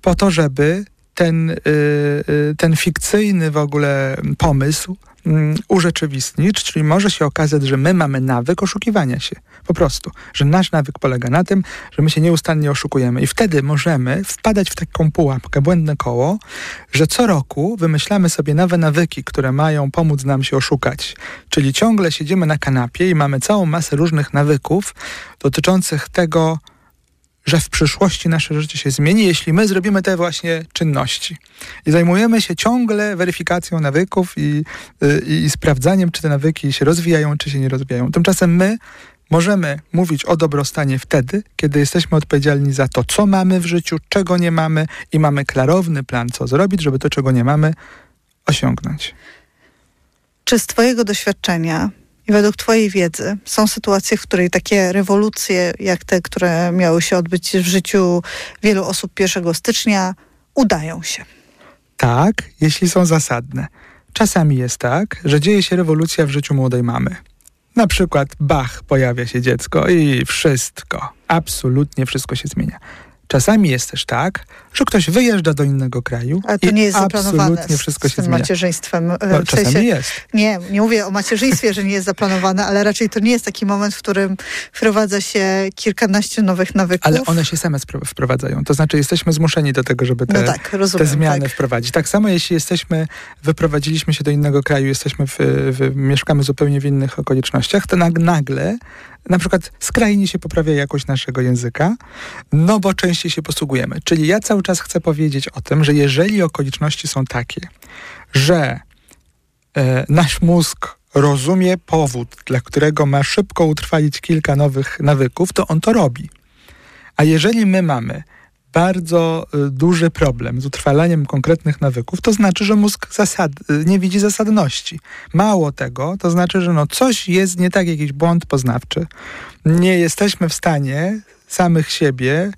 po to, żeby ten, yy, ten fikcyjny w ogóle pomysł Mm, urzeczywistnić, czyli może się okazać, że my mamy nawyk oszukiwania się. Po prostu. Że nasz nawyk polega na tym, że my się nieustannie oszukujemy. I wtedy możemy wpadać w taką pułapkę, błędne koło, że co roku wymyślamy sobie nowe nawyki, które mają pomóc nam się oszukać. Czyli ciągle siedzimy na kanapie i mamy całą masę różnych nawyków dotyczących tego, że w przyszłości nasze życie się zmieni, jeśli my zrobimy te właśnie czynności. I zajmujemy się ciągle weryfikacją nawyków i, i, i sprawdzaniem, czy te nawyki się rozwijają, czy się nie rozwijają. Tymczasem my możemy mówić o dobrostanie wtedy, kiedy jesteśmy odpowiedzialni za to, co mamy w życiu, czego nie mamy i mamy klarowny plan, co zrobić, żeby to, czego nie mamy, osiągnąć. Czy z Twojego doświadczenia i według Twojej wiedzy są sytuacje, w której takie rewolucje, jak te, które miały się odbyć w życiu wielu osób 1 stycznia, udają się? Tak, jeśli są zasadne. Czasami jest tak, że dzieje się rewolucja w życiu młodej mamy. Na przykład, bach, pojawia się dziecko i wszystko, absolutnie wszystko się zmienia. Czasami jest też tak, że ktoś wyjeżdża do innego kraju Ale to nie jest absolutnie wszystko się zmienia. macierzyństwem. No, w czasami sensie, jest. Nie, nie mówię o macierzyństwie, że nie jest zaplanowane, ale raczej to nie jest taki moment, w którym wprowadza się kilkanaście nowych nawyków. Ale one się same wprowadzają. To znaczy jesteśmy zmuszeni do tego, żeby te, no tak, rozumiem, te zmiany tak. wprowadzić. Tak samo jeśli jesteśmy, wyprowadziliśmy się do innego kraju, jesteśmy w, w, mieszkamy zupełnie w innych okolicznościach, to nagle na przykład skrajnie się poprawia jakość naszego języka, no bo częściej się posługujemy. Czyli ja cały czas chcę powiedzieć o tym, że jeżeli okoliczności są takie, że e, nasz mózg rozumie powód, dla którego ma szybko utrwalić kilka nowych nawyków, to on to robi. A jeżeli my mamy bardzo y, duży problem z utrwalaniem konkretnych nawyków, to znaczy, że mózg zasad, y, nie widzi zasadności. Mało tego, to znaczy, że no coś jest nie tak, jakiś błąd poznawczy. Nie jesteśmy w stanie samych siebie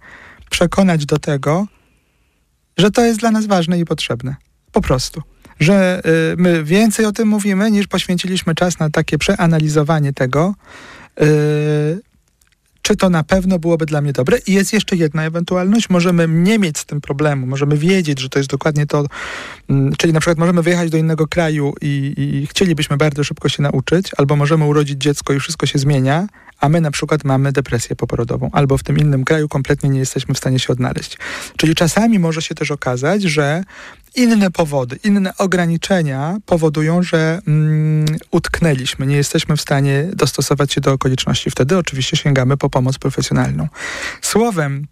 przekonać do tego, że to jest dla nas ważne i potrzebne. Po prostu. Że y, my więcej o tym mówimy, niż poświęciliśmy czas na takie przeanalizowanie tego, y, czy to na pewno byłoby dla mnie dobre. I jest jeszcze jedna ewentualność, możemy nie mieć z tym problemu, możemy wiedzieć, że to jest dokładnie to, mm, czyli na przykład możemy wyjechać do innego kraju i, i chcielibyśmy bardzo szybko się nauczyć, albo możemy urodzić dziecko i wszystko się zmienia, a my na przykład mamy depresję poporodową, albo w tym innym kraju kompletnie nie jesteśmy w stanie się odnaleźć. Czyli czasami może się też okazać, że inne powody, inne ograniczenia powodują, że mm, utknęliśmy, nie jesteśmy w stanie dostosować się do okoliczności. Wtedy oczywiście sięgamy po pomoc profesjonalną. Słowem,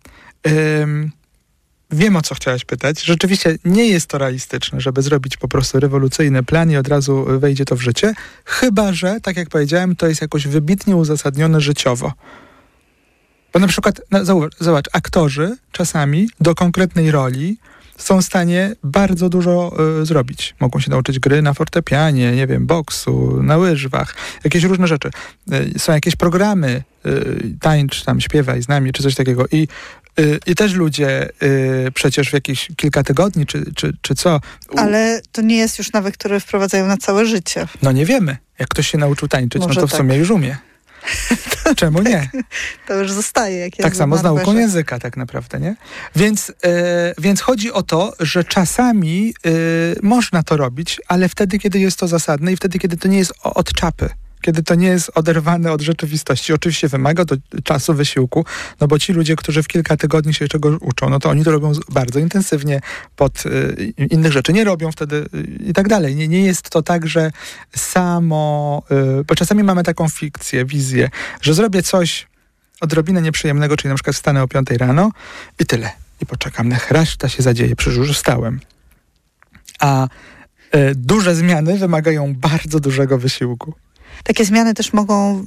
wiem o co chciałaś pytać. Rzeczywiście nie jest to realistyczne, żeby zrobić po prostu rewolucyjny plan i od razu wejdzie to w życie, chyba że, tak jak powiedziałem, to jest jakoś wybitnie uzasadnione życiowo. Bo na przykład, no, zobacz, zobacz, aktorzy czasami do konkretnej roli są w stanie bardzo dużo y, zrobić. Mogą się nauczyć gry na fortepianie, nie wiem, boksu, na łyżwach, jakieś różne rzeczy. Y, są jakieś programy, y, tańcz tam, śpiewaj z nami, czy coś takiego. I, i też ludzie przecież w jakieś kilka tygodni, czy, czy, czy co. Ale to nie jest już nawyk, który wprowadzają na całe życie. No nie wiemy. Jak ktoś się nauczył tańczyć, Może no to w tak. sumie już umie. Czemu nie? To już zostaje. Jak tak samo z nauką języka tak naprawdę, nie? Więc, e, więc chodzi o to, że czasami można to robić, ale wtedy, kiedy jest to zasadne i wtedy, kiedy to nie jest od czapy kiedy to nie jest oderwane od rzeczywistości. Oczywiście wymaga to czasu, wysiłku, no bo ci ludzie, którzy w kilka tygodni się czegoś uczą, no to oni to robią bardzo intensywnie, pod y, innych rzeczy nie robią wtedy y, i tak dalej. Nie, nie jest to tak, że samo, y, bo czasami mamy taką fikcję, wizję, że zrobię coś odrobinę nieprzyjemnego, czyli na przykład wstanę o 5 rano i tyle. I poczekam, niech reszta się zadzieje, przecież już wstałem. A y, duże zmiany wymagają bardzo dużego wysiłku takie zmiany też mogą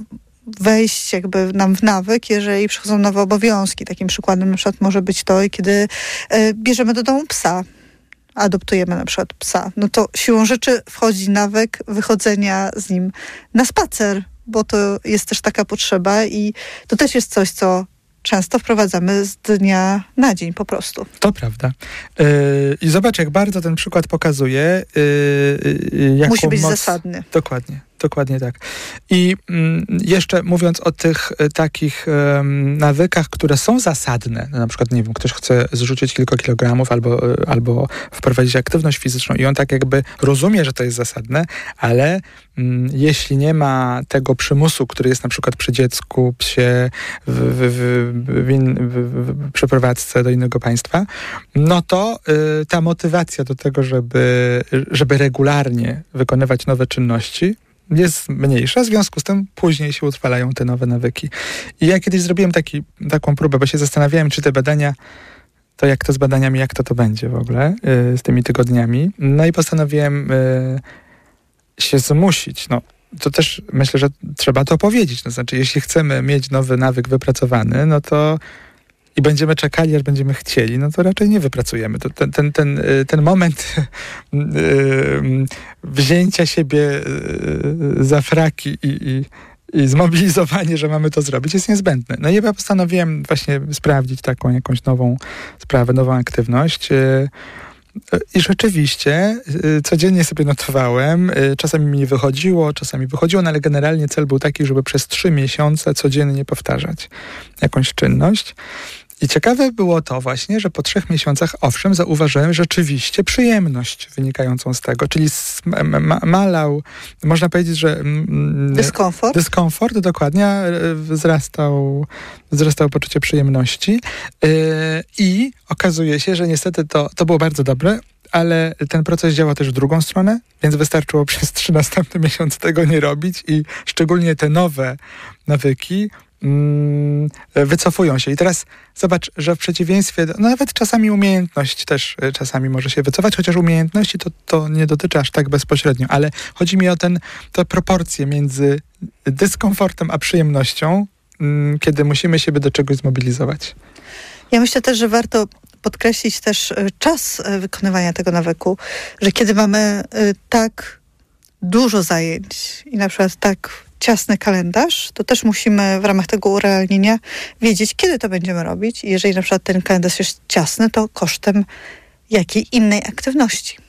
wejść jakby nam w nawyk, jeżeli przychodzą nowe obowiązki. Takim przykładem na przykład może być to, kiedy e, bierzemy do domu psa adoptujemy na przykład psa, no to siłą rzeczy wchodzi nawyk wychodzenia z nim na spacer, bo to jest też taka potrzeba i to też jest coś, co często wprowadzamy z dnia na dzień po prostu. To prawda. Yy, I zobacz, jak bardzo ten przykład pokazuje. Yy, Musi być moc... zasadny. Dokładnie. Dokładnie tak. I mm, jeszcze mówiąc o tych y, takich nawykach, które są zasadne, no, na przykład, nie wiem, ktoś chce zrzucić kilka kilogramów albo, y, albo wprowadzić aktywność fizyczną i on tak jakby rozumie, że to jest zasadne, ale mm, jeśli nie ma tego przymusu, który jest na przykład przy dziecku, psie, w, w, w, przeprowadzce do innego państwa, no to y, ta motywacja do tego, żeby, żeby regularnie wykonywać nowe czynności, jest mniejsza, w związku z tym później się utrwalają te nowe nawyki. I ja kiedyś zrobiłem taki, taką próbę, bo się zastanawiałem, czy te badania, to jak to z badaniami, jak to to będzie w ogóle yy, z tymi tygodniami. No i postanowiłem yy, się zmusić. No, to też myślę, że trzeba to powiedzieć. No, znaczy, jeśli chcemy mieć nowy nawyk wypracowany, no to i będziemy czekali, aż będziemy chcieli, no to raczej nie wypracujemy. To ten, ten, ten, y, ten moment y, wzięcia siebie y, za fraki i, i, i zmobilizowanie, że mamy to zrobić, jest niezbędne. No i ja postanowiłem właśnie sprawdzić taką jakąś nową sprawę, nową aktywność. I rzeczywiście codziennie sobie notowałem, czasami mi wychodziło, czasami wychodziło, no ale generalnie cel był taki, żeby przez trzy miesiące codziennie powtarzać jakąś czynność. I ciekawe było to właśnie, że po trzech miesiącach, owszem, zauważyłem rzeczywiście przyjemność wynikającą z tego, czyli ma malał, można powiedzieć, że... Mm, dyskomfort. Dyskomfort, dokładnie, wzrastał, wzrastał poczucie przyjemności yy, i okazuje się, że niestety to, to było bardzo dobre, ale ten proces działa też w drugą stronę, więc wystarczyło przez trzy następne miesiące tego nie robić i szczególnie te nowe nawyki Mm, wycofują się. I teraz zobacz, że w przeciwieństwie, no nawet czasami umiejętność też e, czasami może się wycofać, chociaż umiejętności to, to nie dotyczy aż tak bezpośrednio, ale chodzi mi o ten, te proporcje między dyskomfortem a przyjemnością, mm, kiedy musimy siebie do czegoś zmobilizować. Ja myślę też, że warto podkreślić też e, czas e, wykonywania tego nawyku, że kiedy mamy tak dużo zajęć i na przykład tak ciasny kalendarz, to też musimy w ramach tego urealnienia wiedzieć, kiedy to będziemy robić. Jeżeli na przykład ten kalendarz jest ciasny, to kosztem jakiej innej aktywności.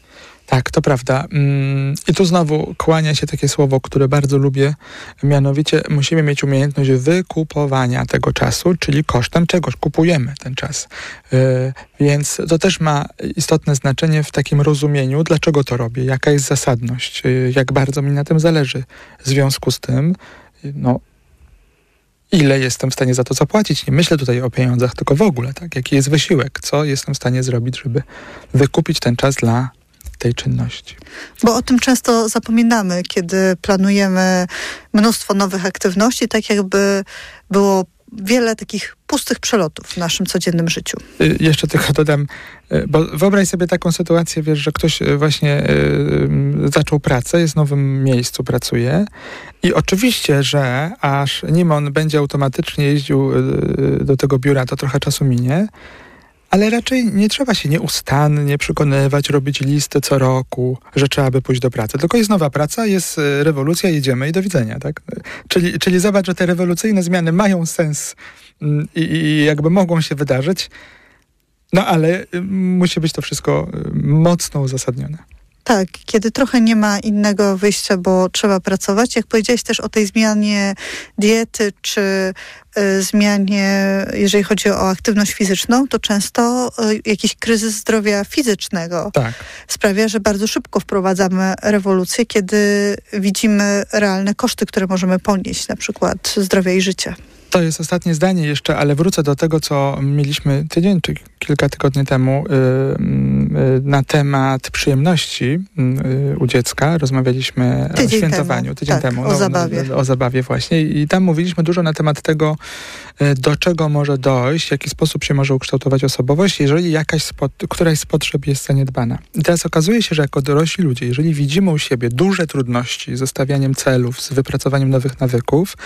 Tak, to prawda. Mm, I tu znowu kłania się takie słowo, które bardzo lubię, mianowicie musimy mieć umiejętność wykupowania tego czasu, czyli kosztem czegoś kupujemy ten czas. Y, więc to też ma istotne znaczenie w takim rozumieniu, dlaczego to robię, jaka jest zasadność, y, jak bardzo mi na tym zależy. W związku z tym, no, ile jestem w stanie za to zapłacić. Nie myślę tutaj o pieniądzach, tylko w ogóle, tak? Jaki jest wysiłek, co jestem w stanie zrobić, żeby wykupić ten czas dla tej czynności. Bo o tym często zapominamy, kiedy planujemy mnóstwo nowych aktywności, tak jakby było wiele takich pustych przelotów w naszym codziennym życiu. Y, jeszcze tylko dodam, y, bo wyobraź sobie taką sytuację, wiesz, że ktoś y, właśnie zaczął pracę, jest w nowym miejscu, pracuje i oczywiście, że aż nim on będzie automatycznie jeździł do tego biura, to trochę czasu minie, ale raczej nie trzeba się nieustannie przekonywać, robić listy co roku, że trzeba by pójść do pracy. Tylko jest nowa praca, jest e, rewolucja, jedziemy i do widzenia, tak? Czyli, czyli zobacz, że te rewolucyjne zmiany mają sens mm, i, i jakby mogą się wydarzyć, no ale y, musi być to wszystko y, mocno uzasadnione. Tak, kiedy trochę nie ma innego wyjścia, bo trzeba pracować. Jak powiedziałeś też o tej zmianie diety, czy y, zmianie, jeżeli chodzi o aktywność fizyczną, to często y, jakiś kryzys zdrowia fizycznego tak. sprawia, że bardzo szybko wprowadzamy rewolucję, kiedy widzimy realne koszty, które możemy ponieść, na przykład zdrowia i życia. To jest ostatnie zdanie jeszcze, ale wrócę do tego, co mieliśmy tydzień czy kilka tygodni temu yy, yy, na temat przyjemności yy, u dziecka. Rozmawialiśmy tydzień o świętowaniu temu. tydzień tak, temu. O no, zabawie. No, o zabawie właśnie. I tam mówiliśmy dużo na temat tego, y, do czego może dojść, w jaki sposób się może ukształtować osobowość, jeżeli jakaś spod, któraś z potrzeb jest zaniedbana. I teraz okazuje się, że jako dorośli ludzie, jeżeli widzimy u siebie duże trudności z ustawianiem celów, z wypracowaniem nowych nawyków,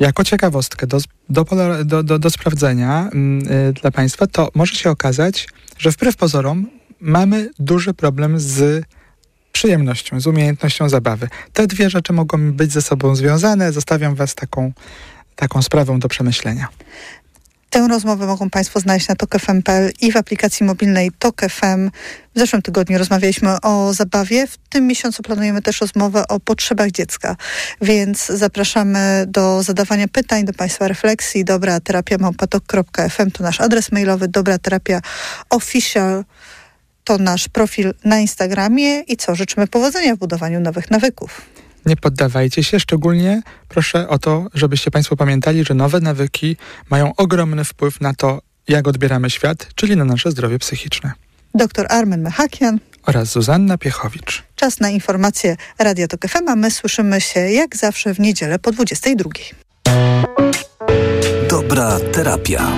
jako ciekawostkę do, do, do, do, do sprawdzenia yy, dla Państwa, to może się okazać, że wbrew pozorom mamy duży problem z przyjemnością, z umiejętnością zabawy. Te dwie rzeczy mogą być ze sobą związane. Zostawiam Was taką, taką sprawą do przemyślenia. Tę rozmowę mogą Państwo znaleźć na tokefm.pl i w aplikacji mobilnej TokFM. W zeszłym tygodniu rozmawialiśmy o zabawie. W tym miesiącu planujemy też rozmowę o potrzebach dziecka, więc zapraszamy do zadawania pytań, do Państwa refleksji. Dobra terapia małpatok.fm to nasz adres mailowy. Dobra terapia official to nasz profil na Instagramie. I co? Życzymy powodzenia w budowaniu nowych nawyków. Nie poddawajcie się, szczególnie proszę o to, żebyście Państwo pamiętali, że nowe nawyki mają ogromny wpływ na to, jak odbieramy świat, czyli na nasze zdrowie psychiczne. Dr Armen Mechakian oraz Zuzanna Piechowicz. Czas na informacje Radia Tok FM, a my słyszymy się jak zawsze w niedzielę po 22. Dobra terapia.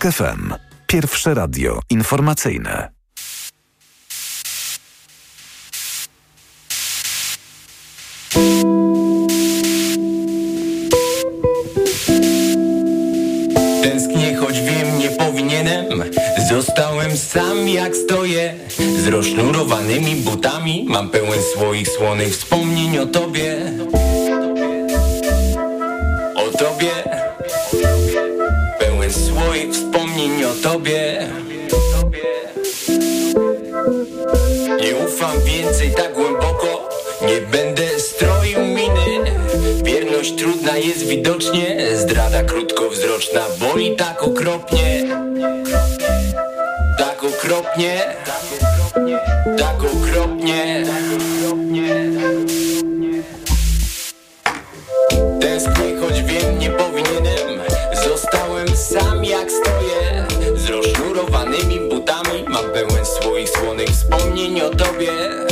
TOK FM. Pierwsze radio informacyjne. Tęsknię, choć wiem, nie powinienem. Zostałem sam jak stoję Z rozsznurowanymi butami Mam pełen swoich słonych wspomnień o tobie jest widocznie. Zdrada krótkowzroczna boli tak okropnie. Tak okropnie. Tak okropnie. Tęsknię, choć wiem, nie powinienem. Zostałem sam jak stoję. Z rozszurowanymi butami. Mam pełen swoich słonych wspomnień o tobie.